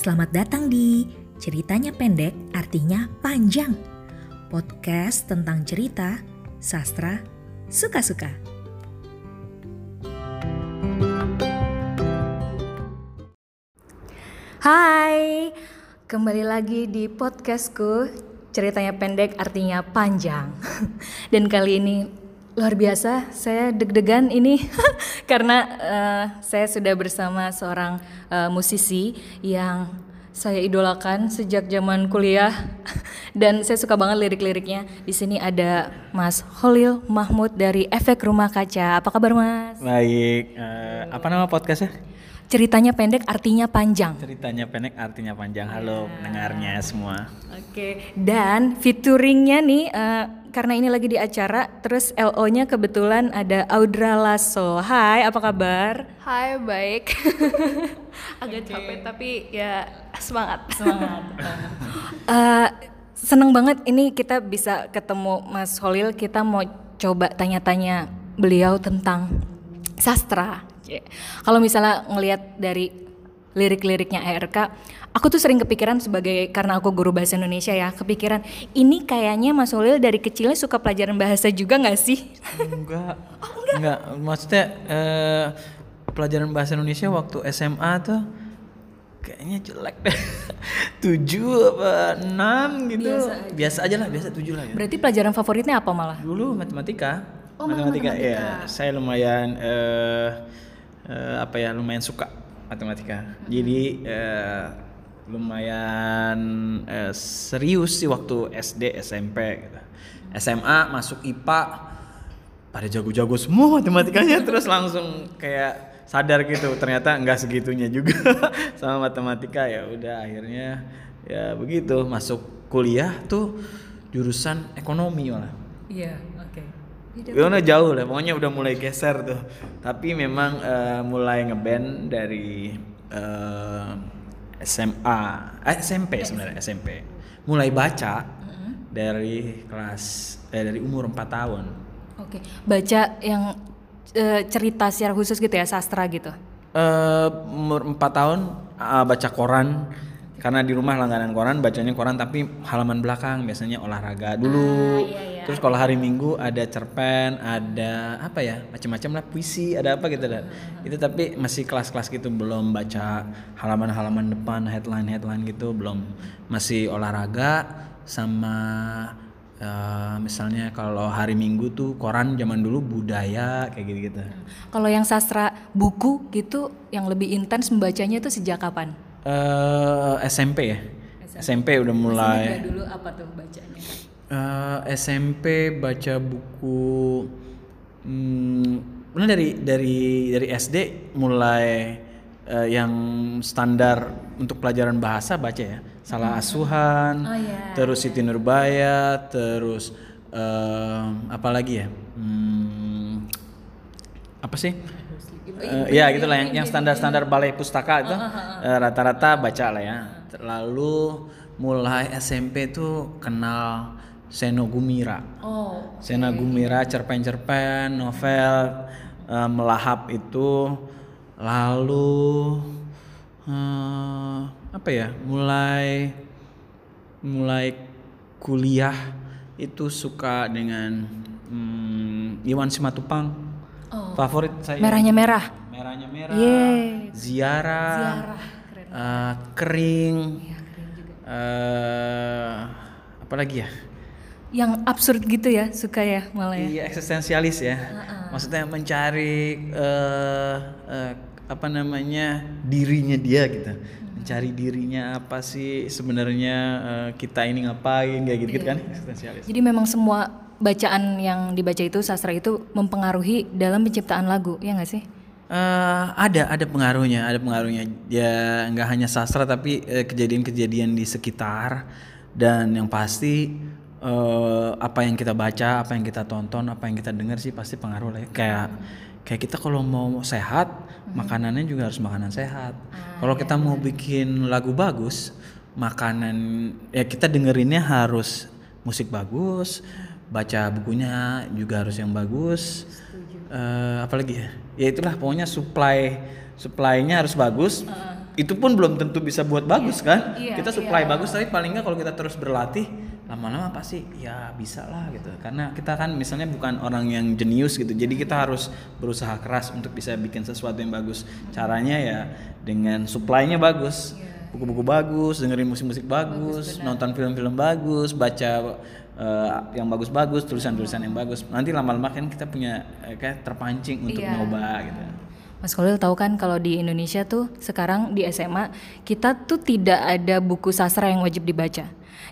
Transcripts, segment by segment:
Selamat datang di Ceritanya Pendek Artinya Panjang. Podcast tentang cerita, sastra, suka-suka. Hai, kembali lagi di podcastku Ceritanya Pendek Artinya Panjang. Dan kali ini luar biasa, saya deg-degan ini karena uh, saya sudah bersama seorang uh, musisi yang saya idolakan sejak zaman kuliah dan saya suka banget lirik-liriknya. Di sini ada Mas Holil Mahmud dari Efek Rumah Kaca. Apa kabar Mas? Baik, uh, apa nama podcastnya? Ceritanya pendek artinya panjang. Ceritanya pendek artinya panjang. Halo pendengarnya semua. Oke, dan featuringnya nih uh, karena ini lagi di acara, terus LO-nya kebetulan ada Audra Lasso. Hai, apa kabar? Hai, baik. Agak capek tapi ya semangat. Semangat. uh, seneng banget ini kita bisa ketemu Mas Holil. Kita mau coba tanya-tanya beliau tentang sastra. Kalau misalnya ngelihat dari lirik-liriknya ARK, aku tuh sering kepikiran sebagai karena aku guru bahasa Indonesia ya, kepikiran ini kayaknya Mas Holil dari kecilnya suka pelajaran bahasa juga nggak sih? Enggak. oh, enggak. Enggak, maksudnya eh, pelajaran bahasa Indonesia waktu SMA tuh kayaknya jelek deh. tujuh apa enam gitu. Biasa aja. biasa aja lah, biasa tujuh lah ya. Berarti pelajaran favoritnya apa malah? Dulu matematika. Oh, matematika, ya. Saya lumayan eh, uh, apa ya lumayan suka matematika. Jadi uh, lumayan uh, serius sih waktu SD SMP gitu. SMA masuk IPA pada jago-jago semua matematikanya terus langsung kayak sadar gitu ternyata nggak segitunya juga sama matematika ya udah akhirnya ya begitu masuk kuliah tuh jurusan ekonomi malah. Iya. Ya udah jauh lah, pokoknya udah mulai geser tuh. Tapi memang uh, mulai ngeband dari uh, eh, SMA, eh, SMP sebenarnya SMP. Mulai baca mm-hmm. dari kelas eh, dari umur 4 tahun. Oke, okay. baca yang uh, cerita secara khusus gitu ya, sastra gitu. Uh, umur 4 tahun uh, baca koran karena di rumah langganan koran bacanya koran tapi halaman belakang biasanya olahraga dulu ah, iya, iya. Terus kalau hari minggu ada cerpen ada apa ya macam-macam lah puisi ada apa gitu uh-huh. itu tapi masih kelas-kelas gitu belum baca halaman-halaman depan headline-headline gitu belum masih olahraga sama uh, misalnya kalau hari minggu tuh koran zaman dulu budaya kayak gitu gitu kalau yang sastra buku gitu yang lebih intens membacanya itu sejak kapan uh, eh, SMP ya. SMP, SMP udah mulai. SMP dulu apa tuh bacanya? Uh, eh, SMP baca buku hmm, dari dari dari SD mulai uh, yang standar untuk pelajaran bahasa baca ya. Salah hmm. asuhan, oh, yeah. terus Siti Nurbaya, terus uh, apa lagi ya? Hmm, apa sih? uh, ya gitulah yang yang standar-standar balai pustaka itu uh, rata-rata baca lah ya. Lalu mulai SMP tuh kenal Seno Gumira. Oh. Okay. Seno Gumira cerpen-cerpen, novel uh, melahap itu lalu uh, apa ya? Mulai mulai kuliah itu suka dengan um, Iwan Simatupang Oh. Favorit saya. Merahnya merah. Merahnya merah. Yeah. Ziarah. Ziarah. Keren. Uh, kering. Iya, kering juga. Uh, apa lagi ya? Yang absurd gitu ya, suka ya malah ya. Iya, eksistensialis ya. Uh -uh. Maksudnya mencari uh, uh, apa namanya? dirinya dia gitu. Hmm. Mencari dirinya apa sih sebenarnya uh, kita ini ngapain kayak gitu, -gitu kan eksistensialis. Jadi memang semua bacaan yang dibaca itu sastra itu mempengaruhi dalam penciptaan lagu ya nggak sih? Uh, ada ada pengaruhnya ada pengaruhnya ya nggak hanya sastra tapi kejadian kejadian-kejadian di sekitar dan yang pasti uh, apa yang kita baca apa yang kita tonton apa yang kita dengar sih pasti pengaruh lah ya. kayak kayak kita kalau mau sehat hmm. makanannya juga harus makanan sehat ah, kalau iya, kita iya. mau bikin lagu bagus makanan ya kita dengerinnya harus musik bagus baca bukunya juga harus yang bagus uh, apalagi ya ya itulah pokoknya supply supply-nya harus bagus uh. itu pun belum tentu bisa buat bagus kan Iya, kita supply iya. bagus tapi paling nggak kalau kita terus berlatih lama-lama pasti ya bisa lah gitu karena kita kan misalnya bukan orang yang jenius gitu jadi kita harus berusaha keras untuk bisa bikin sesuatu yang bagus caranya ya dengan supply-nya bagus Iya. buku-buku bagus dengerin musik-musik bagus, nonton film-film bagus baca eh, yang bagus-bagus tulisan-tulisan yang bagus nanti lama-lama kan kita punya eh, kayak terpancing untuk Iya. nyoba gitu Mas Kolil tahu kan kalau di Indonesia tuh sekarang di SMA kita tuh tidak ada buku sastra yang wajib dibaca.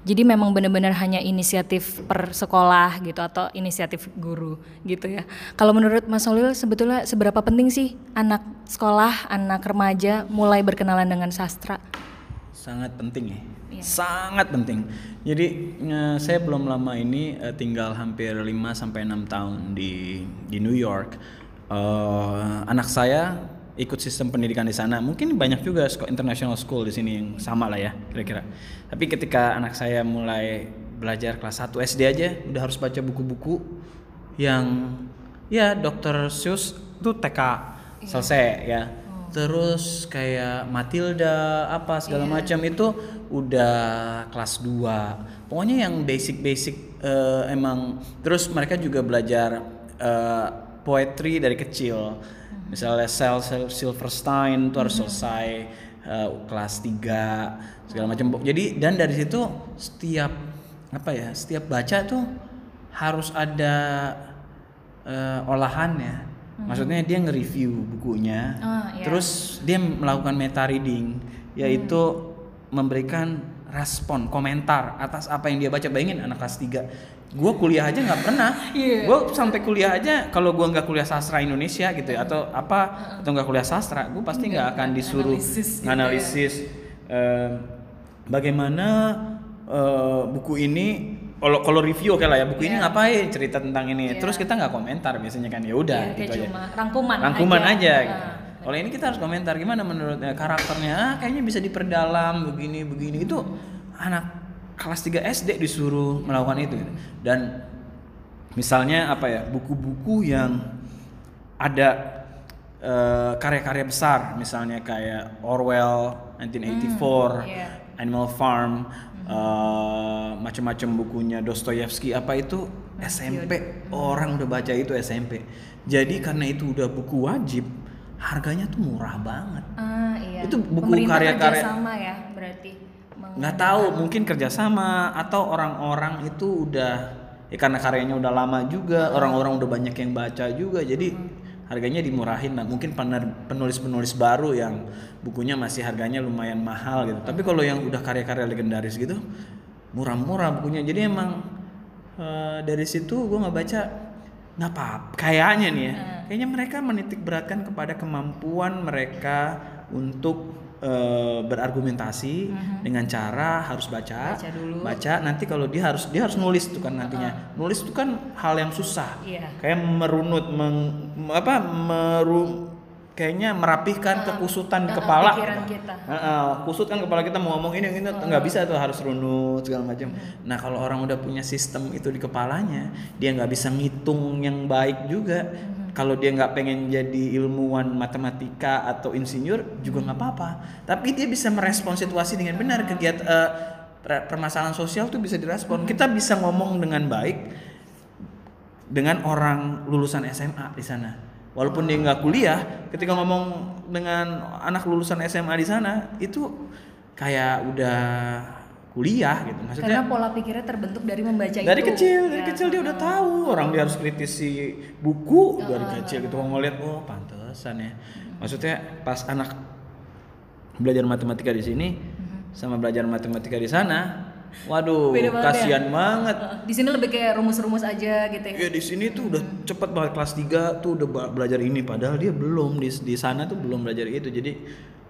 Jadi memang benar-benar hanya inisiatif per sekolah gitu atau inisiatif guru gitu ya. Kalau menurut Mas Kolil sebetulnya seberapa penting sih anak sekolah, anak remaja mulai berkenalan dengan sastra? sangat penting ya Iya. sangat penting jadi saya belum lama ini eh, tinggal hampir 5 sampai 6 tahun di di New York Eh, anak saya ikut sistem pendidikan di sana. Mungkin banyak juga sekolah international school di sini yang sama lah ya kira-kira. Tapi ketika anak saya mulai belajar kelas 1 SD aja udah harus baca buku-buku yang ya Dr. Seuss itu TK selesai ya. Terus kayak Matilda apa segala macam itu udah kelas 2 pokoknya yang basic-basic eh, emang terus mereka juga belajar eh, poetry dari kecil misalnya Sel Sel- Silverstein itu harus selesai eh, kelas 3 segala macam. Jadi dan dari situ setiap apa ya setiap baca tuh harus ada eh, olahannya maksudnya dia nge-review bukunya Ah, iya. terus dia melakukan meta reading yaitu memberikan respon komentar atas apa yang dia baca. Bayangin anak kelas 3 gue kuliah aja nggak pernah. Iya. gue sampai kuliah aja kalau gue nggak kuliah sastra Indonesia gitu ya atau apa atau nggak kuliah sastra gue pasti nggak akan disuruh analisis gitu ya. analisis. Eh, bagaimana eh, buku ini kalau kalau review oke lah ya buku ini ngapain cerita tentang ini. Terus kita nggak komentar biasanya kan ya udah Iya, kayak gitu aja. rangkuman rangkuman aja. aja, gitu. Kalau ini kita harus komentar gimana menurutnya karakternya? Ah, kayaknya bisa diperdalam begini begini. Itu anak kelas 3 SD disuruh melakukan itu gitu. dan misalnya apa ya buku-buku yang ada eh, karya-karya besar misalnya kayak Orwell 1984 iya. Animal Farm eh, macam-macam bukunya Dostoyevsky apa itu SMP orang udah baca itu SMP jadi karena itu udah buku wajib harganya tuh murah banget Ah, iya. Itu buku Pemerintah karya-karya- ya berarti. Nggak tahu mungkin kerjasama atau orang-orang itu udah ya karena karyanya udah lama juga orang-orang udah banyak yang baca juga jadi harganya dimurahin lah. Mungkin penulis-penulis baru yang bukunya masih harganya lumayan mahal gitu. Tapi kalau yang udah karya-karya legendaris gitu murah-murah bukunya. Jadi emang eh, dari situ gue nggak baca nggak apa kayaknya nih ya. Kayaknya mereka menitik beratkan kepada kemampuan mereka untuk eh, berargumentasi dengan cara harus baca Baca dulu. baca nanti kalau dia harus dia harus nulis tuh kan nantinya nulis itu kan hal yang susah Iya. kayak merunut meng, apa meru kayaknya merapihkan kekusutan di ah, kepala kita. Kan kepala kita mau ngomong ini ini nggak bisa tuh harus runut segala macam. Nah kalau orang udah punya sistem itu di kepalanya, dia nggak bisa ngitung yang baik juga. Kalau dia nggak pengen jadi ilmuwan matematika atau insinyur juga nggak apa-apa. Tapi dia bisa merespon situasi dengan benar. Kegiatan eh, per- permasalahan sosial tuh bisa direspon. Kita bisa ngomong dengan baik dengan orang lulusan SMA di sana. Walaupun dia nggak kuliah, ketika ngomong dengan anak lulusan SMA di sana itu kayak udah kuliah gitu. Maksudnya Karena pola pikirnya terbentuk dari membaca dari itu. kecil, dari Ya. kecil dia udah tahu orang dia harus kritisi buku dari kecil gitu. Kalau ngeliat oh pantesan ya. Maksudnya pas anak belajar matematika di sini sama belajar matematika di sana, waduh Beda banget ya? kasihan banget. Di sini lebih kayak rumus-rumus aja gitu ya. Ya di sini tuh udah cepet banget kelas 3 tuh udah belajar ini padahal dia belum di di sana tuh belum belajar itu. Jadi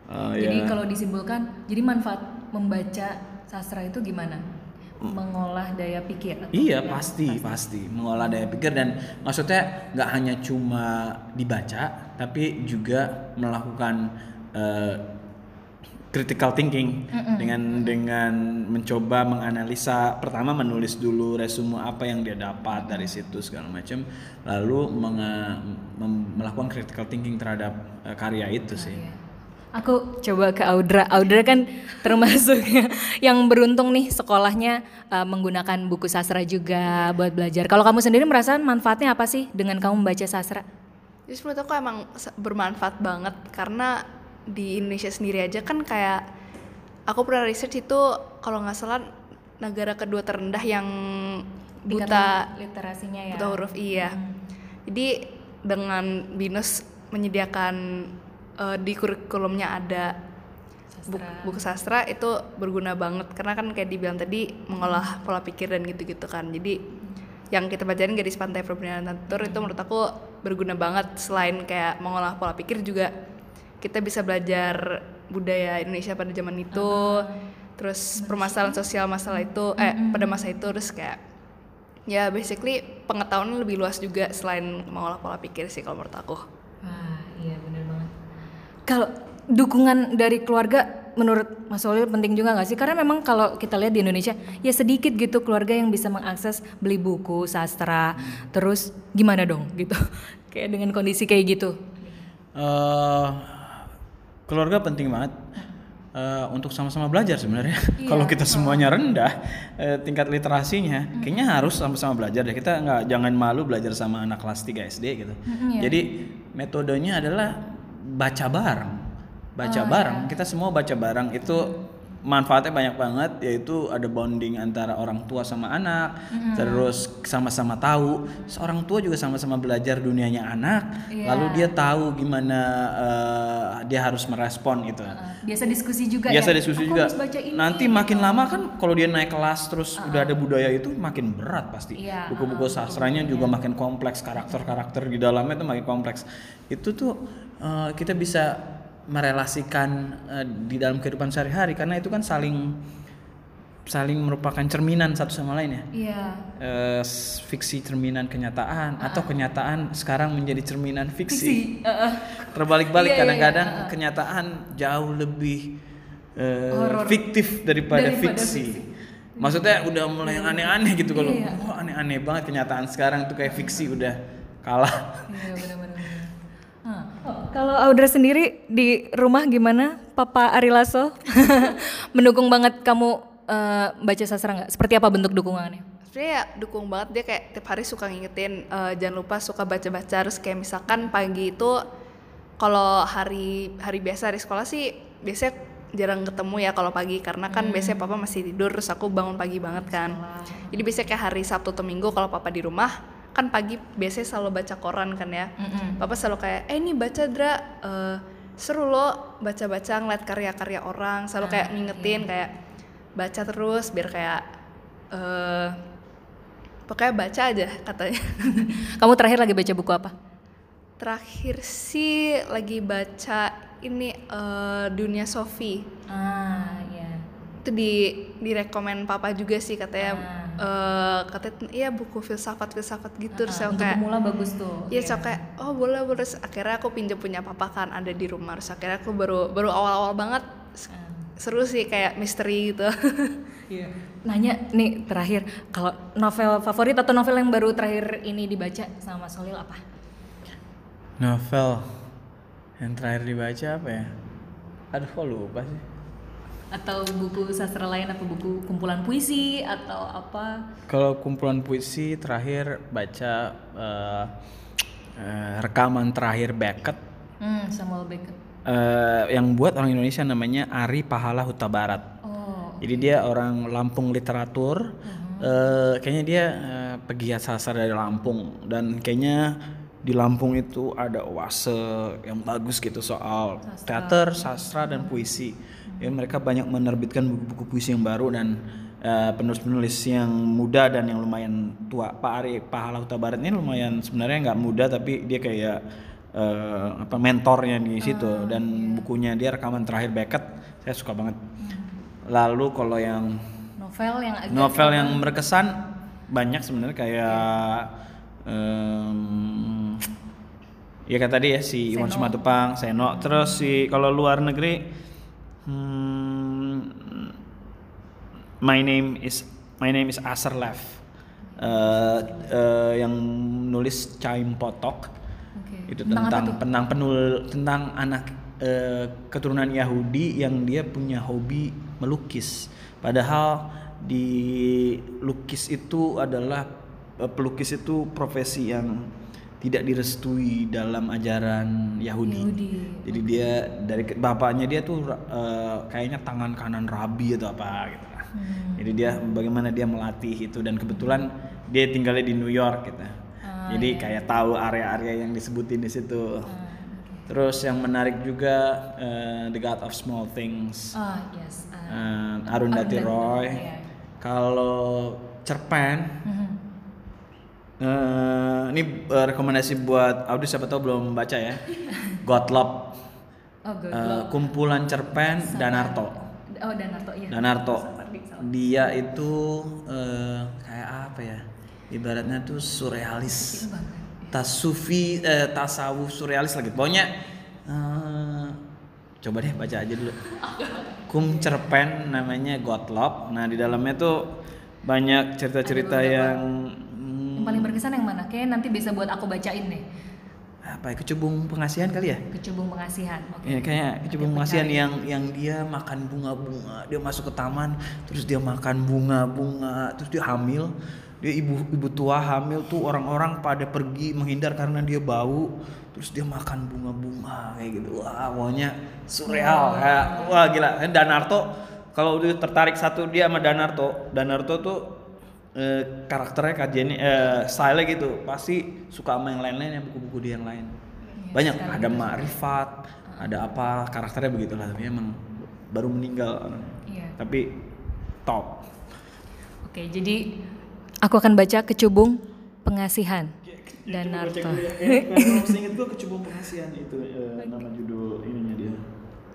uh, Jadi ya kalau disimpulkan, jadi manfaat membaca sastra itu gimana? Mengolah daya pikir. Iya ya? pasti pasti mengolah daya pikir dan maksudnya nggak hanya cuma dibaca tapi juga melakukan uh, critical thinking dengan dengan mencoba menganalisa pertama menulis dulu resume apa yang dia dapat dari situ segala macam lalu melakukan critical thinking terhadap uh, karya itu sih. Iya. Aku coba ke Audra. Audra kan termasuk yang beruntung nih sekolahnya uh, menggunakan buku sastra juga buat belajar. Kalau kamu sendiri merasa manfaatnya apa sih dengan kamu membaca sastra? Jadi menurut aku emang bermanfaat banget karena di Indonesia sendiri aja kan kayak aku pernah research itu kalau nggak salah negara kedua terendah yang buta literasinya ya. Buta huruf iya. Hmm. Jadi dengan BINUS menyediakan uh, di kurikulumnya ada. Buku, buku sastra itu berguna banget karena kan kayak dibilang tadi mengolah pola pikir dan gitu-gitu kan. Jadi yang kita pelajarin garis pantai perbedaan natur itu menurut aku berguna banget. Selain kayak mengolah pola pikir juga kita bisa belajar budaya Indonesia pada zaman itu uh, terus permasalahan sosial masalah itu eh pada masa itu terus kayak ya basically pengetahuan lebih luas juga selain mengolah pola pikir sih kalau menurut aku. Ah iya benar banget. Kalau dukungan dari keluarga menurut Mas Solil penting juga nggak sih? Karena memang kalau kita lihat di Indonesia ya sedikit gitu keluarga yang bisa mengakses beli buku sastra. Hmm. Terus gimana dong gitu? kayak dengan kondisi kayak gitu. Uh, keluarga penting banget. Uh, untuk sama-sama belajar sebenarnya. Iya. Kalau kita semuanya rendah uh, tingkat literasinya, mm. kayaknya harus sama-sama belajar deh. Kita nggak jangan malu belajar sama anak kelas 3 SD gitu. Mm, iya. Jadi metodenya adalah baca bareng baca oh, bareng iya. kita semua baca bareng itu manfaatnya banyak banget yaitu ada bonding antara orang tua sama anak mm. terus sama-sama tahu seorang tua juga sama-sama belajar dunianya anak yeah. lalu dia tahu gimana uh, dia harus merespon gitu uh, biasa diskusi juga biasa ya? diskusi Aku juga nanti makin lama kan kalau dia naik kelas terus uh, udah ada budaya itu makin berat pasti iya, buku-buku sastranya uh, juga yeah. makin kompleks karakter-karakter di dalamnya itu makin kompleks itu tuh uh, kita bisa merelasikan uh, di dalam kehidupan sehari-hari karena itu kan saling saling merupakan cerminan satu sama lain ya. Iya. Uh, fiksi cerminan kenyataan uh. atau kenyataan sekarang menjadi cerminan fiksi. fiksi. Uh, uh. Terbalik-balik iya, iya, kadang-kadang iya, uh. kenyataan jauh lebih uh, fiktif daripada, daripada fiksi. fiksi. Maksudnya udah mulai yang aneh-aneh gitu kalau iya. oh, aneh-aneh banget kenyataan sekarang tuh kayak fiksi udah kalah. Iya Kalau Audra sendiri di rumah gimana, Papa Arilaso? Mendukung banget kamu uh, baca sastra nggak? Seperti apa bentuk dukungannya? Sebenarnya ya dukung banget dia kayak tiap hari suka ngingetin uh, jangan lupa suka baca-baca harus kayak misalkan pagi itu kalau hari hari biasa di sekolah sih biasanya jarang ketemu ya kalau pagi karena kan hmm. biasanya papa masih tidur terus aku bangun pagi banget kan. Jadi biasanya kayak hari Sabtu atau Minggu kalau papa di rumah kan pagi biasanya selalu baca koran kan ya. Mm-hmm. papa selalu kayak eh ini baca dra. Uh, seru lo baca-baca ngeliat karya-karya orang selalu kayak ah, ngingetin iya. kayak baca terus biar kayak uh, pokoknya baca aja katanya. Kamu terakhir lagi baca buku apa? Terakhir sih lagi baca ini uh, dunia Sofi ah ya itu di direkomen papa juga sih katanya. Ah uh, katanya iya buku filsafat filsafat gitu terus uh, kayak pemula bagus tuh. Iya yeah. kayak oh boleh boleh. Akhirnya aku pinjam punya papa kan ada di rumah. Terus akhirnya aku baru baru awal awal banget uh. seru sih kayak misteri gitu. Yeah. nanya nih terakhir kalau novel favorit atau novel yang baru terakhir ini dibaca sama Solil apa? Novel yang terakhir dibaca apa ya? Aduh kok lupa sih atau buku sastra lain atau buku kumpulan puisi atau apa? Kalau kumpulan puisi terakhir baca uh, uh, rekaman terakhir Beckett. Hmm, Samuel Beckett. Uh, yang buat orang Indonesia namanya Ari Pahala Huta Barat. Oh. Jadi dia orang Lampung literatur. Uh-huh. Uh, kayaknya dia uh, pegiat sastra dari Lampung dan kayaknya di Lampung itu ada oase yang bagus gitu soal sastra. teater, sastra dan puisi ya mereka banyak menerbitkan buku-buku puisi yang baru dan uh, penulis-penulis yang muda dan yang lumayan tua Pak Ari Pahala Huta Barat ini lumayan sebenarnya nggak muda tapi dia kayak uh, apa mentornya di situ uh, dan iya. bukunya dia rekaman terakhir Beckett saya suka banget hmm. lalu kalau yang novel yang agak novel yang berkesan banyak sebenarnya kayak um, ya kayak tadi ya si Iwan Simatupang, Seno, terus si kalau luar negeri Hmm, my name is my name is Asar Lev. Uh, uh, yang nulis Chaim Potok. Okay. Itu tentang, tentang penang penul tentang anak uh, keturunan Yahudi yang dia punya hobi melukis. Padahal di lukis itu adalah pelukis itu profesi yang tidak direstui dalam ajaran Yahudi. Yahudi. Jadi dia dari bapaknya dia tuh uh, kayaknya tangan kanan rabi atau apa gitu. Hmm. Jadi dia bagaimana dia melatih itu dan kebetulan dia tinggalnya di New York gitu. Oh, Jadi iya. kayak tahu area-area yang disebutin di situ. Oh, okay. Terus yang menarik juga uh, The God of Small Things. Oh yes. Uh, uh, Arundhati Roy. Yeah. Kalau cerpen. Mm -hmm Uh, ini uh, rekomendasi buat Audi siapa tahu belum baca ya. Godlop. Oh, Uh, kumpulan cerpen Sama. Danarto. Oh, Danarto iya. Danarto. Dia itu uh, kayak apa ya? Ibaratnya tuh surrealis. Tasufi eh, tasawuf surrealis lagi. Pokoknya uh, coba deh baca aja dulu. Kum cerpen namanya Godlop. Nah, di dalamnya tuh banyak cerita-cerita yang paling berkesan yang mana? Kayak nanti bisa buat aku bacain deh. Apa ya? Kecubung pengasihan kali ya? Kecubung pengasihan. Okay. Ya, kayak kecubung pengasihan yang yang dia makan bunga-bunga, dia masuk ke taman, terus dia makan bunga-bunga, terus dia hamil. Dia ibu ibu tua hamil tuh orang-orang pada pergi menghindar karena dia bau, terus dia makan bunga-bunga kayak gitu. Wah, pokoknya surreal. Wow. Ya. Wah, gila. Danarto kalau udah tertarik satu dia sama Danarto, Danarto tuh eh, karakternya kajiannya eh, style gitu pasti suka sama yang lain-lain yang buku-buku dia yang lain ya, banyak ada Makrifat uh. ada apa karakternya begitulah tapi emang baru meninggal ya. tapi top oke jadi aku akan baca kecubung pengasihan dan Naruto. inget gue kecubung pengasihan itu uh, nama judul ininya dia.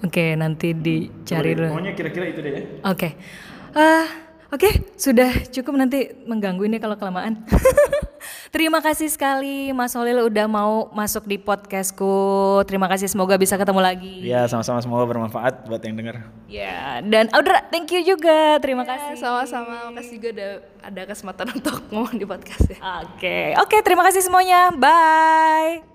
Oke, okay, nanti dicari dulu. Pokoknya kira-kira itu deh ya. Oke. Okay. Uh, Oke, sudah cukup nanti mengganggu ini kalau kelamaan. Terima kasih sekali Mas Holil udah mau masuk di podcastku. Terima kasih semoga bisa ketemu lagi. Ya, sama-sama semoga bermanfaat buat yang dengar. Ya, dan Audra thank you juga. Terima ya, kasih. Sama-sama. Makasih juga ada ada kesempatan untuk ngomong di podcast ya. Oke. Oke, terima kasih semuanya. Bye.